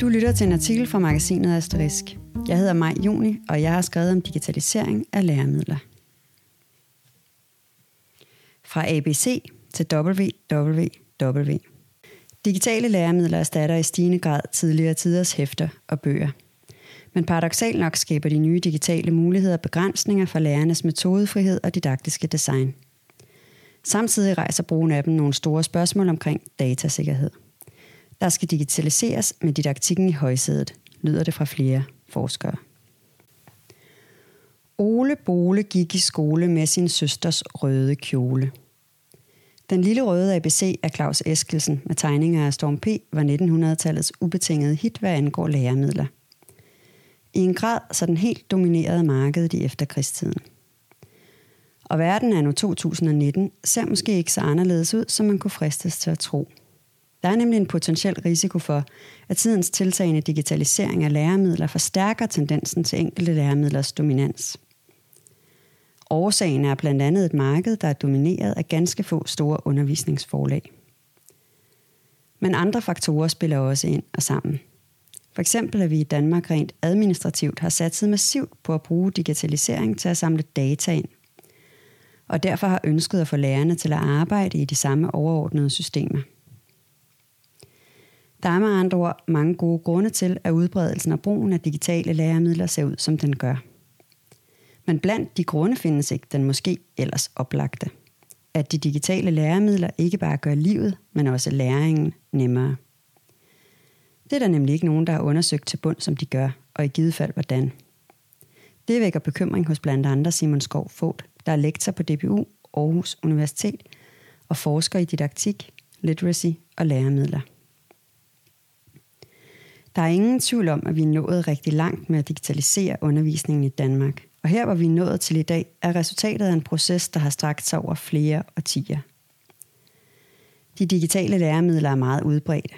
Du lytter til en artikel fra magasinet Asterisk. Jeg hedder Maj Juni, og jeg har skrevet om digitalisering af læremidler. Fra ABC til WWW. Digitale læremidler erstatter i stigende grad tidligere tiders hæfter og bøger. Men paradoxalt nok skaber de nye digitale muligheder begrænsninger for lærernes metodefrihed og didaktiske design. Samtidig rejser brugen af dem nogle store spørgsmål omkring datasikkerhed. Der skal digitaliseres med didaktikken i højsædet, lyder det fra flere forskere. Ole Bole gik i skole med sin søsters røde kjole. Den lille røde ABC af Claus Eskelsen med tegninger af Storm P. var 1900-tallets ubetingede hit, hvad angår læremidler. I en grad så den helt dominerede markedet i efterkrigstiden. Og verden er nu 2019 ser måske ikke så anderledes ud, som man kunne fristes til at tro. Der er nemlig en potentiel risiko for, at tidens tiltagende digitalisering af læremidler forstærker tendensen til enkelte læremidlers dominans. Årsagen er blandt andet et marked, der er domineret af ganske få store undervisningsforlag. Men andre faktorer spiller også ind og sammen. For eksempel at vi i Danmark rent administrativt har satset massivt på at bruge digitalisering til at samle data ind. Og derfor har ønsket at få lærerne til at arbejde i de samme overordnede systemer – der er med andre ord mange gode grunde til, at udbredelsen og brugen af digitale læremidler ser ud, som den gør. Men blandt de grunde findes ikke den måske ellers oplagte. At de digitale læremidler ikke bare gør livet, men også læringen nemmere. Det er der nemlig ikke nogen, der har undersøgt til bund, som de gør, og i givet fald hvordan. Det vækker bekymring hos blandt andre Simon Skov Fogt, der er lektor på DBU Aarhus Universitet og forsker i didaktik, literacy og læremidler. Der er ingen tvivl om, at vi er nået rigtig langt med at digitalisere undervisningen i Danmark. Og her, hvor vi er nået til i dag, er resultatet af en proces, der har strakt sig over flere årtier. De digitale læremidler er meget udbredte.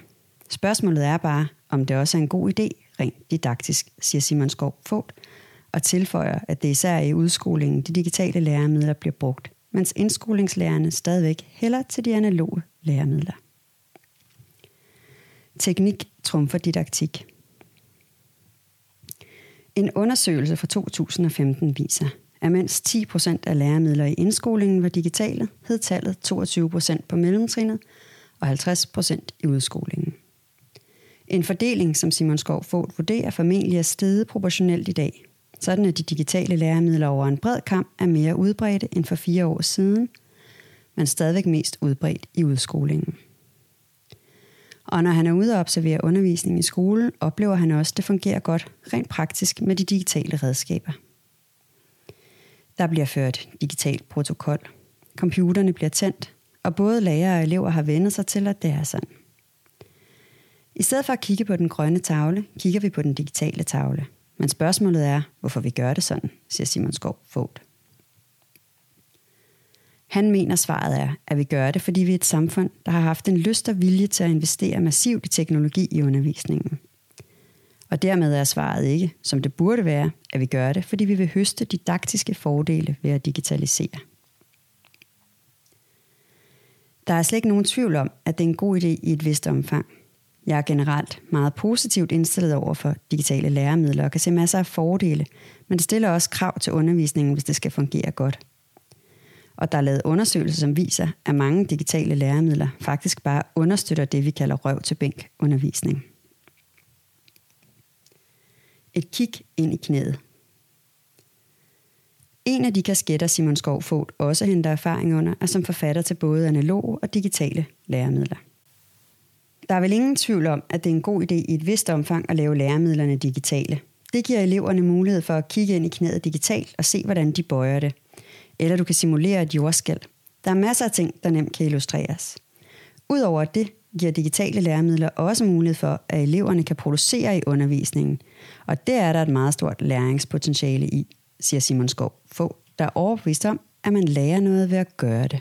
Spørgsmålet er bare, om det også er en god idé, rent didaktisk, siger Simon Skov Fogt, og tilføjer, at det især i udskolingen de digitale læremidler bliver brugt, mens indskolingslærerne stadigvæk hælder til de analoge læremidler. Teknik trumfer didaktik. En undersøgelse fra 2015 viser, at mens 10% af læremidler i indskolingen var digitale, hed tallet 22% på mellemtrinnet og 50% i udskolingen. En fordeling, som Simon Skov Fogt vurderer formentlig er steget proportionelt i dag, sådan at de digitale læremidler over en bred kamp er mere udbredte end for fire år siden, men stadigvæk mest udbredt i udskolingen. Og når han er ude og observere undervisning i skolen, oplever han også, at det fungerer godt rent praktisk med de digitale redskaber. Der bliver ført digital protokol. Computerne bliver tændt, og både lærere og elever har vendt sig til, at det er sådan. I stedet for at kigge på den grønne tavle, kigger vi på den digitale tavle. Men spørgsmålet er, hvorfor vi gør det sådan, siger Simon Skov Fogt. Han mener svaret er, at vi gør det, fordi vi er et samfund, der har haft en lyst og vilje til at investere massivt i teknologi i undervisningen. Og dermed er svaret ikke, som det burde være, at vi gør det, fordi vi vil høste didaktiske fordele ved at digitalisere. Der er slet ikke nogen tvivl om, at det er en god idé i et vist omfang. Jeg er generelt meget positivt indstillet over for digitale læremidler og kan se masser af fordele, men det stiller også krav til undervisningen, hvis det skal fungere godt – og der er lavet undersøgelser, som viser, at mange digitale læremidler faktisk bare understøtter det, vi kalder røv til bænk undervisning. Et kig ind i knæet. En af de kasketter, Simon Skov Fogt også henter erfaring under, er som forfatter til både analoge og digitale læremidler. Der er vel ingen tvivl om, at det er en god idé i et vist omfang at lave læremidlerne digitale. Det giver eleverne mulighed for at kigge ind i knæet digitalt og se, hvordan de bøjer det – eller du kan simulere et jordskæld. Der er masser af ting, der nemt kan illustreres. Udover det giver digitale læremidler også mulighed for, at eleverne kan producere i undervisningen, og det er der et meget stort læringspotentiale i, siger Simon Skov Få, der er overbevist om, at man lærer noget ved at gøre det.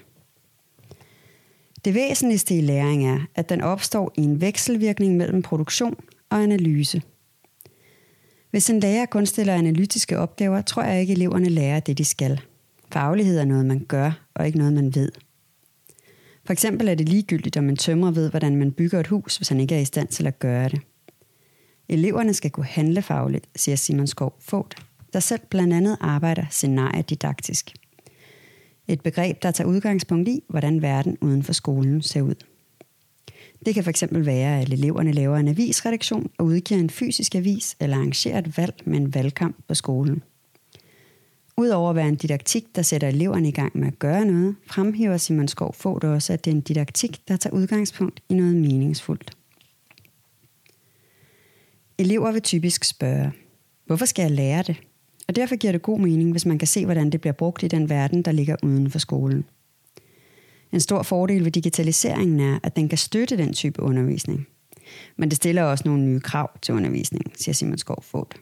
Det væsentligste i læring er, at den opstår i en vekselvirkning mellem produktion og analyse. Hvis en lærer kun stiller analytiske opgaver, tror jeg ikke, at eleverne lærer det, de skal – Faglighed er noget, man gør, og ikke noget, man ved. For eksempel er det ligegyldigt, om en tømrer ved, hvordan man bygger et hus, hvis han ikke er i stand til at gøre det. Eleverne skal kunne handle fagligt, siger Simon Skov Fogt, der selv blandt andet arbejder scenariedidaktisk. Et begreb, der tager udgangspunkt i, hvordan verden uden for skolen ser ud. Det kan fx være, at eleverne laver en avisredaktion og udgiver en fysisk avis eller arrangerer et valg med en valgkamp på skolen. Udover at være en didaktik, der sætter eleverne i gang med at gøre noget, fremhæver Simon Skov Fogt også, at det er en didaktik, der tager udgangspunkt i noget meningsfuldt. Elever vil typisk spørge, hvorfor skal jeg lære det? Og derfor giver det god mening, hvis man kan se, hvordan det bliver brugt i den verden, der ligger uden for skolen. En stor fordel ved digitaliseringen er, at den kan støtte den type undervisning. Men det stiller også nogle nye krav til undervisningen, siger Simon Skov Fogt.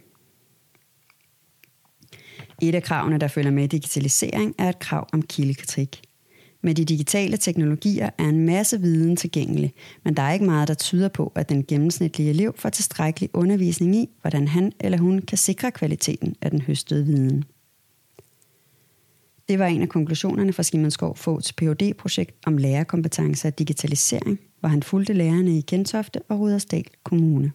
Et af kravene, der følger med digitalisering, er et krav om kildekritik. Med de digitale teknologier er en masse viden tilgængelig, men der er ikke meget, der tyder på, at den gennemsnitlige elev får tilstrækkelig undervisning i, hvordan han eller hun kan sikre kvaliteten af den høstede viden. Det var en af konklusionerne fra Skimenskov Fogs phd projekt om lærerkompetencer og digitalisering, hvor han fulgte lærerne i Gentofte og Rudersdal Kommune.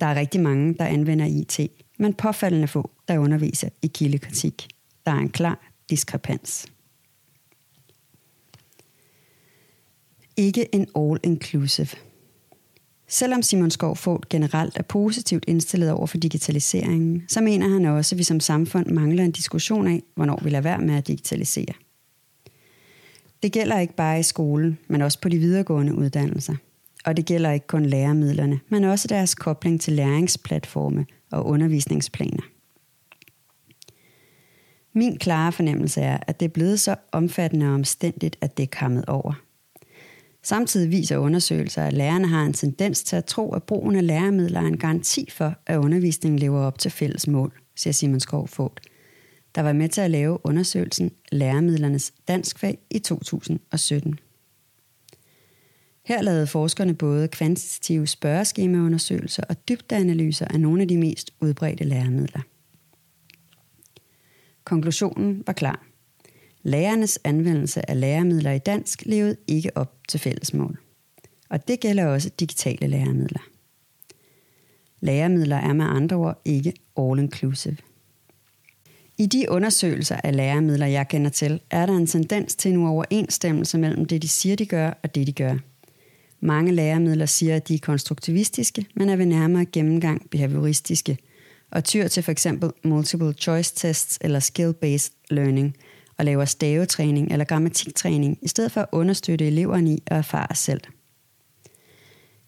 Der er rigtig mange, der anvender IT, men påfaldende få, der underviser i kildekritik. Der er en klar diskrepans. Ikke en all-inclusive. Selvom Simon Skov Fogt generelt er positivt indstillet over for digitaliseringen, så mener han også, at vi som samfund mangler en diskussion af, hvornår vi lader være med at digitalisere. Det gælder ikke bare i skolen, men også på de videregående uddannelser. Og det gælder ikke kun læremidlerne, men også deres kobling til læringsplatforme og undervisningsplaner. Min klare fornemmelse er, at det er blevet så omfattende og omstændigt, at det er kommet over – Samtidig viser undersøgelser, at lærerne har en tendens til at tro, at brugen af læremidler er en garanti for, at undervisningen lever op til fælles mål, siger Simon Skov Fogt, der var med til at lave undersøgelsen Læremidlernes danskfag i 2017. Her lavede forskerne både kvantitative spørgeskemaundersøgelser og dybdeanalyser af nogle af de mest udbredte læremidler. Konklusionen var klar. Lærernes anvendelse af læremidler i dansk levede ikke op til fællesmål. Og det gælder også digitale læremidler. Læremidler er med andre ord ikke all-inclusive. I de undersøgelser af læremidler, jeg kender til, er der en tendens til en uoverensstemmelse mellem det, de siger, de gør, og det, de gør. Mange læremidler siger, at de er konstruktivistiske, men er ved nærmere gennemgang behavioristiske, og tyr til f.eks. multiple choice tests eller skill-based learning – og laver stavetræning eller grammatiktræning, i stedet for at understøtte eleverne i at erfare selv.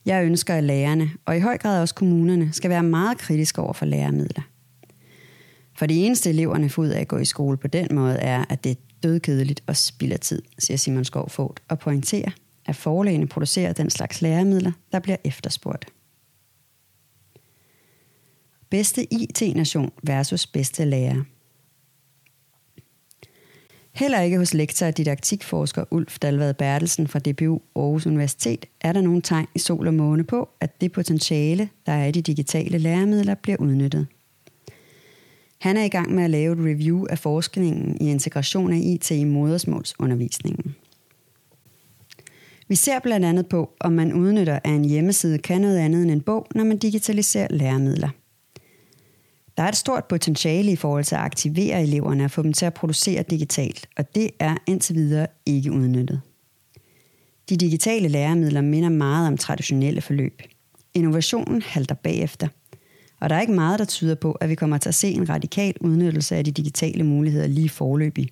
Jeg ønsker, at lærerne, og i høj grad også kommunerne, skal være meget kritiske over for læremidler. For det eneste eleverne får ud af at gå i skole på den måde er, at det er dødkedeligt og spilder tid, siger Simon Skov Fogt, og pointerer, at forlagene producerer den slags læremidler, der bliver efterspurgt. Bedste IT-nation versus bedste lærer – Heller ikke hos lektor og didaktikforsker Ulf Dalvad Bertelsen fra DBU Aarhus Universitet er der nogen tegn i sol og måne på, at det potentiale, der er i de digitale læremidler, bliver udnyttet. Han er i gang med at lave et review af forskningen i integration af IT i modersmålsundervisningen. Vi ser blandt andet på, om man udnytter, at en hjemmeside kan noget andet end en bog, når man digitaliserer læremidler. Der er et stort potentiale i forhold til at aktivere eleverne og få dem til at producere digitalt, og det er indtil videre ikke udnyttet. De digitale læremidler minder meget om traditionelle forløb. Innovationen halter bagefter, og der er ikke meget, der tyder på, at vi kommer til at se en radikal udnyttelse af de digitale muligheder lige forløbig,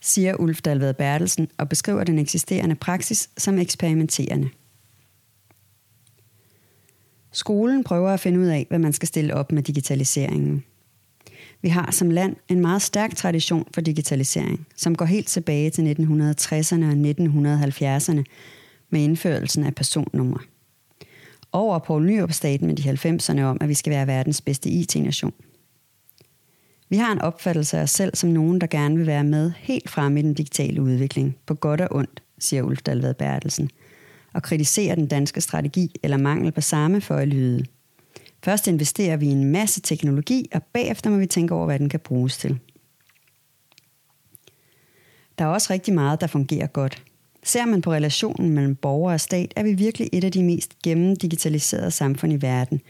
siger Ulf Dalved Bertelsen og beskriver den eksisterende praksis som eksperimenterende. Skolen prøver at finde ud af, hvad man skal stille op med digitaliseringen. Vi har som land en meget stærk tradition for digitalisering, som går helt tilbage til 1960'erne og 1970'erne med indførelsen af personnumre. Over Poul Nyrup statement i 90'erne om, at vi skal være verdens bedste IT-nation. Vi har en opfattelse af os selv som nogen, der gerne vil være med helt frem i den digitale udvikling, på godt og ondt, siger Ulf Dalvad Bertelsen – og kritiserer den danske strategi eller mangel på samme for at lyde. Først investerer vi i en masse teknologi, og bagefter må vi tænke over, hvad den kan bruges til. Der er også rigtig meget, der fungerer godt. Ser man på relationen mellem borger og stat, er vi virkelig et af de mest gennemdigitaliserede samfund i verden,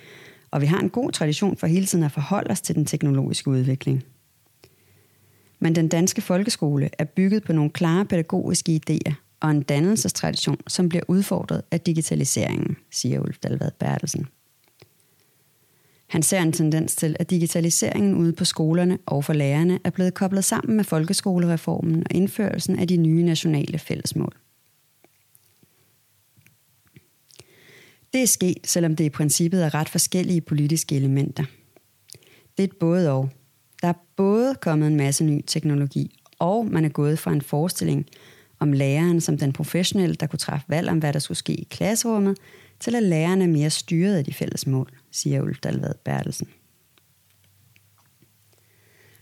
og vi har en god tradition for hele tiden at forholde os til den teknologiske udvikling. Men den danske folkeskole er bygget på nogle klare pædagogiske idéer og en dannelsestradition, som bliver udfordret af digitaliseringen, siger Ulf Dalvad Bertelsen. Han ser en tendens til, at digitaliseringen ude på skolerne og for lærerne er blevet koblet sammen med folkeskolereformen og indførelsen af de nye nationale fællesmål. Det er sket, selvom det i princippet er ret forskellige politiske elementer. Det er et både og. Der er både kommet en masse ny teknologi, og man er gået fra en forestilling om læreren som den professionelle, der kunne træffe valg om, hvad der skulle ske i klasserummet, til at lærerne er mere styret af de fælles mål, siger Ulf Dalvad Bertelsen.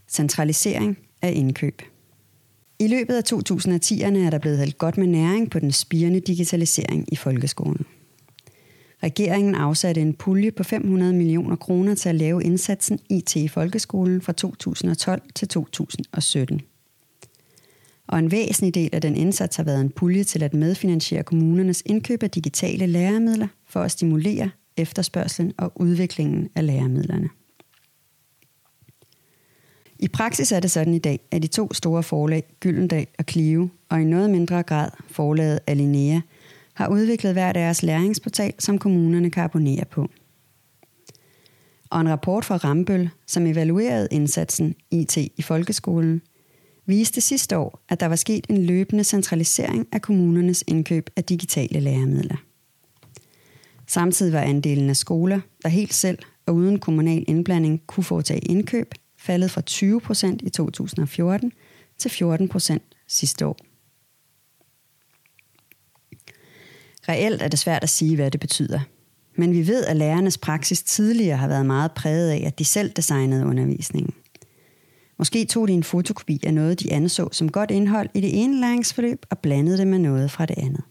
Centralisering af indkøb. I løbet af 2010'erne er der blevet hældt godt med næring på den spirende digitalisering i folkeskolen. Regeringen afsatte en pulje på 500 millioner kroner til at lave indsatsen IT i folkeskolen fra 2012 til 2017. Og en væsentlig del af den indsats har været en pulje til at medfinansiere kommunernes indkøb af digitale læremidler for at stimulere efterspørgselen og udviklingen af læremidlerne. I praksis er det sådan i dag, at de to store forlag, Gyldendal og Clio, og i noget mindre grad forlaget Alinea, har udviklet hver deres læringsportal, som kommunerne kan abonnere på. Og en rapport fra Rambøl, som evaluerede indsatsen IT i folkeskolen, viste sidste år, at der var sket en løbende centralisering af kommunernes indkøb af digitale læremidler. Samtidig var andelen af skoler, der helt selv og uden kommunal indblanding kunne foretage indkøb, faldet fra 20% i 2014 til 14% sidste år. Reelt er det svært at sige, hvad det betyder. Men vi ved, at lærernes praksis tidligere har været meget præget af, at de selv designede undervisningen. Måske tog de en fotokopi af noget, de anså som godt indhold i det ene læringsforløb og blandede det med noget fra det andet.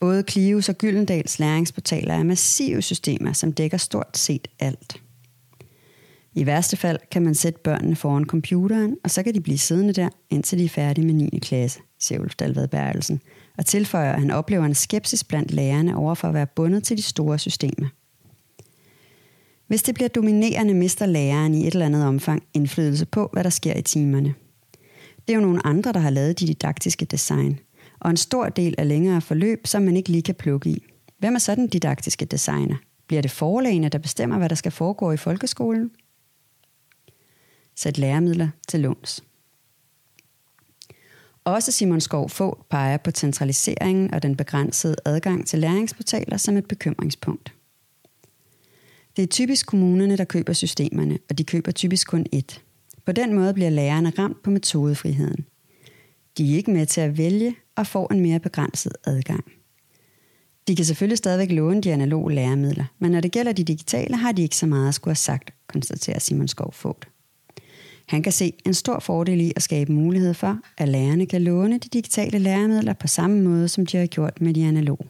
Både Clios og Gyldendals læringsportaler er massive systemer, som dækker stort set alt. I værste fald kan man sætte børnene foran computeren, og så kan de blive siddende der, indtil de er færdige med 9. klasse, siger Ulf Dalvad og tilføjer, at han oplever en skepsis blandt lærerne over for at være bundet til de store systemer. Hvis det bliver dominerende, mister læreren i et eller andet omfang indflydelse på, hvad der sker i timerne. Det er jo nogle andre, der har lavet de didaktiske design, og en stor del af længere forløb, som man ikke lige kan plukke i. Hvem er så den didaktiske designer? Bliver det forlagene, der bestemmer, hvad der skal foregå i folkeskolen? Sæt læremidler til låns. Også Simon Skov få peger på centraliseringen og den begrænsede adgang til læringsportaler som et bekymringspunkt. Det er typisk kommunerne, der køber systemerne, og de køber typisk kun ét. På den måde bliver lærerne ramt på metodefriheden. De er ikke med til at vælge og får en mere begrænset adgang. De kan selvfølgelig stadigvæk låne de analoge læremidler, men når det gælder de digitale, har de ikke så meget at skulle have sagt, konstaterer Simon Skov Fogt. Han kan se en stor fordel i at skabe mulighed for, at lærerne kan låne de digitale læremidler på samme måde, som de har gjort med de analoge.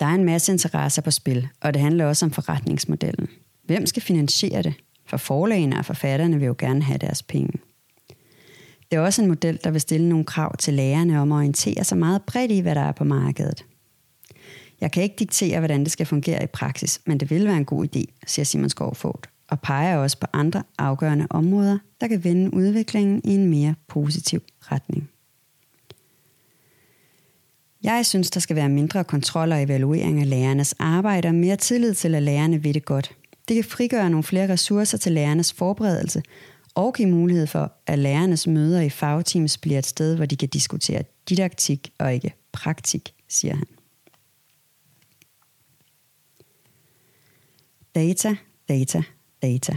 Der er en masse interesser på spil, og det handler også om forretningsmodellen. Hvem skal finansiere det? For forlagene og forfatterne vil jo gerne have deres penge. Det er også en model, der vil stille nogle krav til lærerne om at orientere sig meget bredt i, hvad der er på markedet. Jeg kan ikke diktere, hvordan det skal fungere i praksis, men det vil være en god idé, siger Simon Skovfogt, og peger også på andre afgørende områder, der kan vende udviklingen i en mere positiv retning. Jeg synes, der skal være mindre kontrol og evaluering af lærernes arbejde og mere tillid til, at lærerne ved det godt. Det kan frigøre nogle flere ressourcer til lærernes forberedelse og give mulighed for, at lærernes møder i fagteams bliver et sted, hvor de kan diskutere didaktik og ikke praktik, siger han. Data, data, data.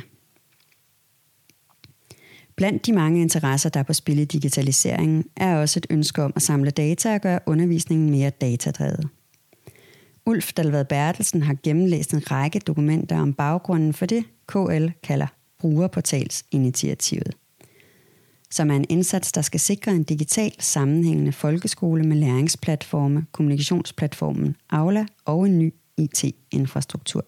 Blandt de mange interesser, der er på spil i digitaliseringen, er også et ønske om at samle data og gøre undervisningen mere datadrevet. Ulf Dalvad Bertelsen har gennemlæst en række dokumenter om baggrunden for det, KL kalder Brugerportalsinitiativet, som er en indsats, der skal sikre en digital sammenhængende folkeskole med læringsplatforme, kommunikationsplatformen Aula og en ny IT-infrastruktur.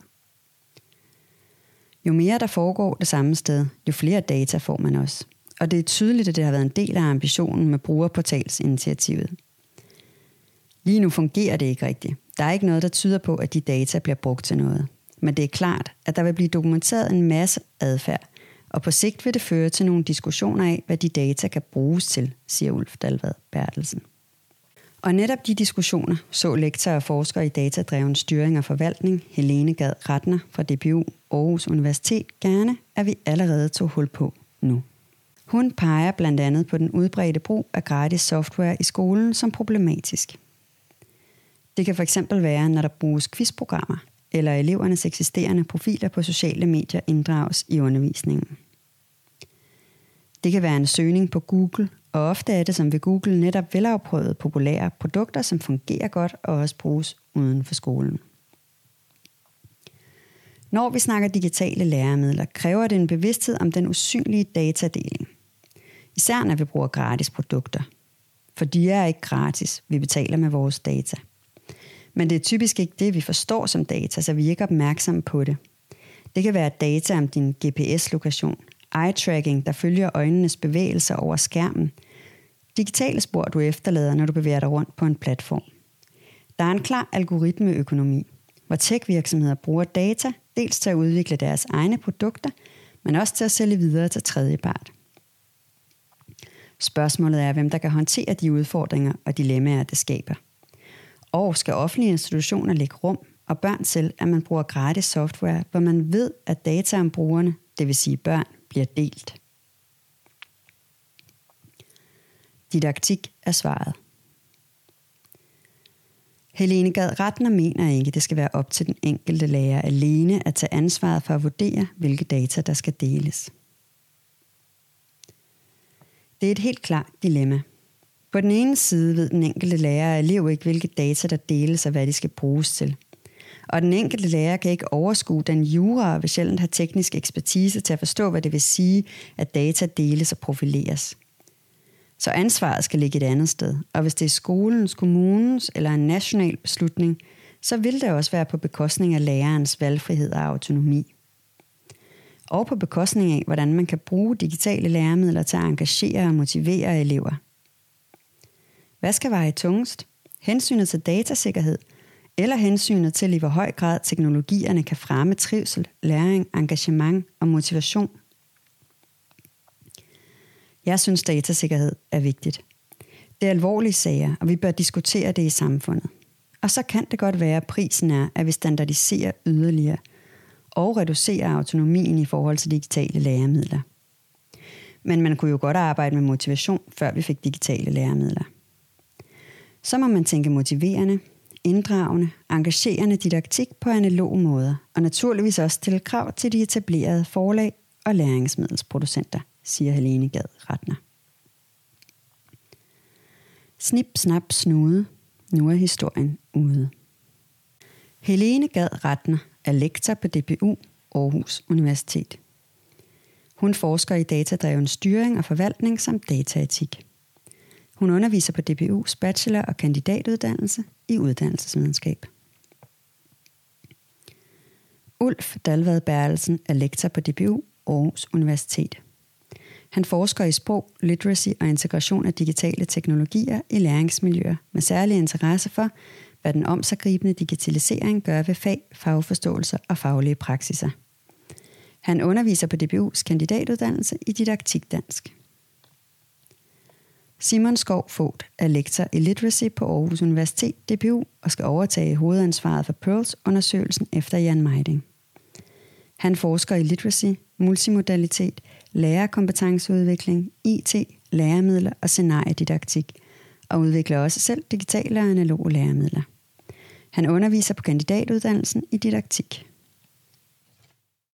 Jo mere der foregår det samme sted, jo flere data får man også. og det er tydeligt, at det har været en del af ambitionen med brugerportalsinitiativet. Lige nu fungerer det ikke rigtigt. Der er ikke noget, der tyder på, at de data bliver brugt til noget. Men det er klart, at der vil blive dokumenteret en masse adfærd, og på sigt vil det føre til nogle diskussioner af, hvad de data kan bruges til, siger Ulf Dalvad Bertelsen. Og netop de diskussioner så lektor og forsker i datadreven styring og forvaltning, Helene Gad Ratner fra DPU Aarhus Universitet, gerne, at vi allerede tog hul på nu. Hun peger blandt andet på den udbredte brug af gratis software i skolen som problematisk. Det kan fx være, når der bruges quizprogrammer, eller elevernes eksisterende profiler på sociale medier inddrages i undervisningen. Det kan være en søgning på Google, og ofte er det som ved Google netop velafprøvede populære produkter, som fungerer godt og også bruges uden for skolen. Når vi snakker digitale læremidler, kræver det en bevidsthed om den usynlige datadeling. Især når vi bruger gratis produkter. For de er ikke gratis, vi betaler med vores data. Men det er typisk ikke det, vi forstår som data, så vi er ikke opmærksomme på det. Det kan være data om din GPS-lokation, eye-tracking, der følger øjnenes bevægelser over skærmen, digitale spor, du efterlader, når du bevæger dig rundt på en platform. Der er en klar algoritmeøkonomi, hvor tech-virksomheder bruger data dels til at udvikle deres egne produkter, men også til at sælge videre til tredjepart. Spørgsmålet er, hvem der kan håndtere de udfordringer og dilemmaer, det skaber. Og skal offentlige institutioner lægge rum og børn selv, at man bruger gratis software, hvor man ved, at data om brugerne, det vil sige børn, bliver delt. Didaktik er svaret. Helene Gad Ratner mener ikke, det skal være op til den enkelte lærer alene at tage ansvaret for at vurdere, hvilke data der skal deles. Det er et helt klart dilemma. På den ene side ved den enkelte lærer og elev ikke, hvilke data der deles og hvad de skal bruges til. Og den enkelte lærer kan ikke overskue den jura og vil sjældent have teknisk ekspertise til at forstå, hvad det vil sige, at data deles og profileres. Så ansvaret skal ligge et andet sted. Og hvis det er skolens, kommunens eller en national beslutning, så vil det også være på bekostning af lærerens valgfrihed og autonomi. Og på bekostning af, hvordan man kan bruge digitale læremidler til at engagere og motivere elever. Hvad skal veje tungest? Hensynet til datasikkerhed, eller hensynet til i hvor høj grad teknologierne kan fremme trivsel, læring, engagement og motivation – jeg synes, datasikkerhed er vigtigt. Det er alvorlige sager, og vi bør diskutere det i samfundet. Og så kan det godt være, at prisen er, at vi standardiserer yderligere og reducerer autonomien i forhold til digitale læremidler. Men man kunne jo godt arbejde med motivation, før vi fik digitale læremidler. Så må man tænke motiverende, inddragende, engagerende didaktik på analog måder, og naturligvis også stille krav til de etablerede forlag og læringsmiddelsproducenter siger Helene Gad Ratner. Snip, snap, snude. Nu er historien ude. Helene Gad Ratner er lektor på DPU Aarhus Universitet. Hun forsker i datadreven styring og forvaltning samt dataetik. Hun underviser på DPU's bachelor- og kandidatuddannelse i uddannelsesvidenskab. Ulf Dalvad Bærelsen er lektor på DPU Aarhus Universitet. Han forsker i sprog, literacy og integration af digitale teknologier i læringsmiljøer med særlig interesse for, hvad den omsaggribende digitalisering gør ved fag, fagforståelser og faglige praksiser. Han underviser på DBU's kandidatuddannelse i didaktik dansk. Simon Skov Fogt er lektor i literacy på Aarhus Universitet DBU og skal overtage hovedansvaret for Pearls-undersøgelsen efter Jan Meiding. Han forsker i literacy, multimodalitet, lærerkompetenceudvikling, IT, læremidler og scenariedidaktik, og udvikler også selv digitale og analoge læremidler. Han underviser på kandidatuddannelsen i didaktik.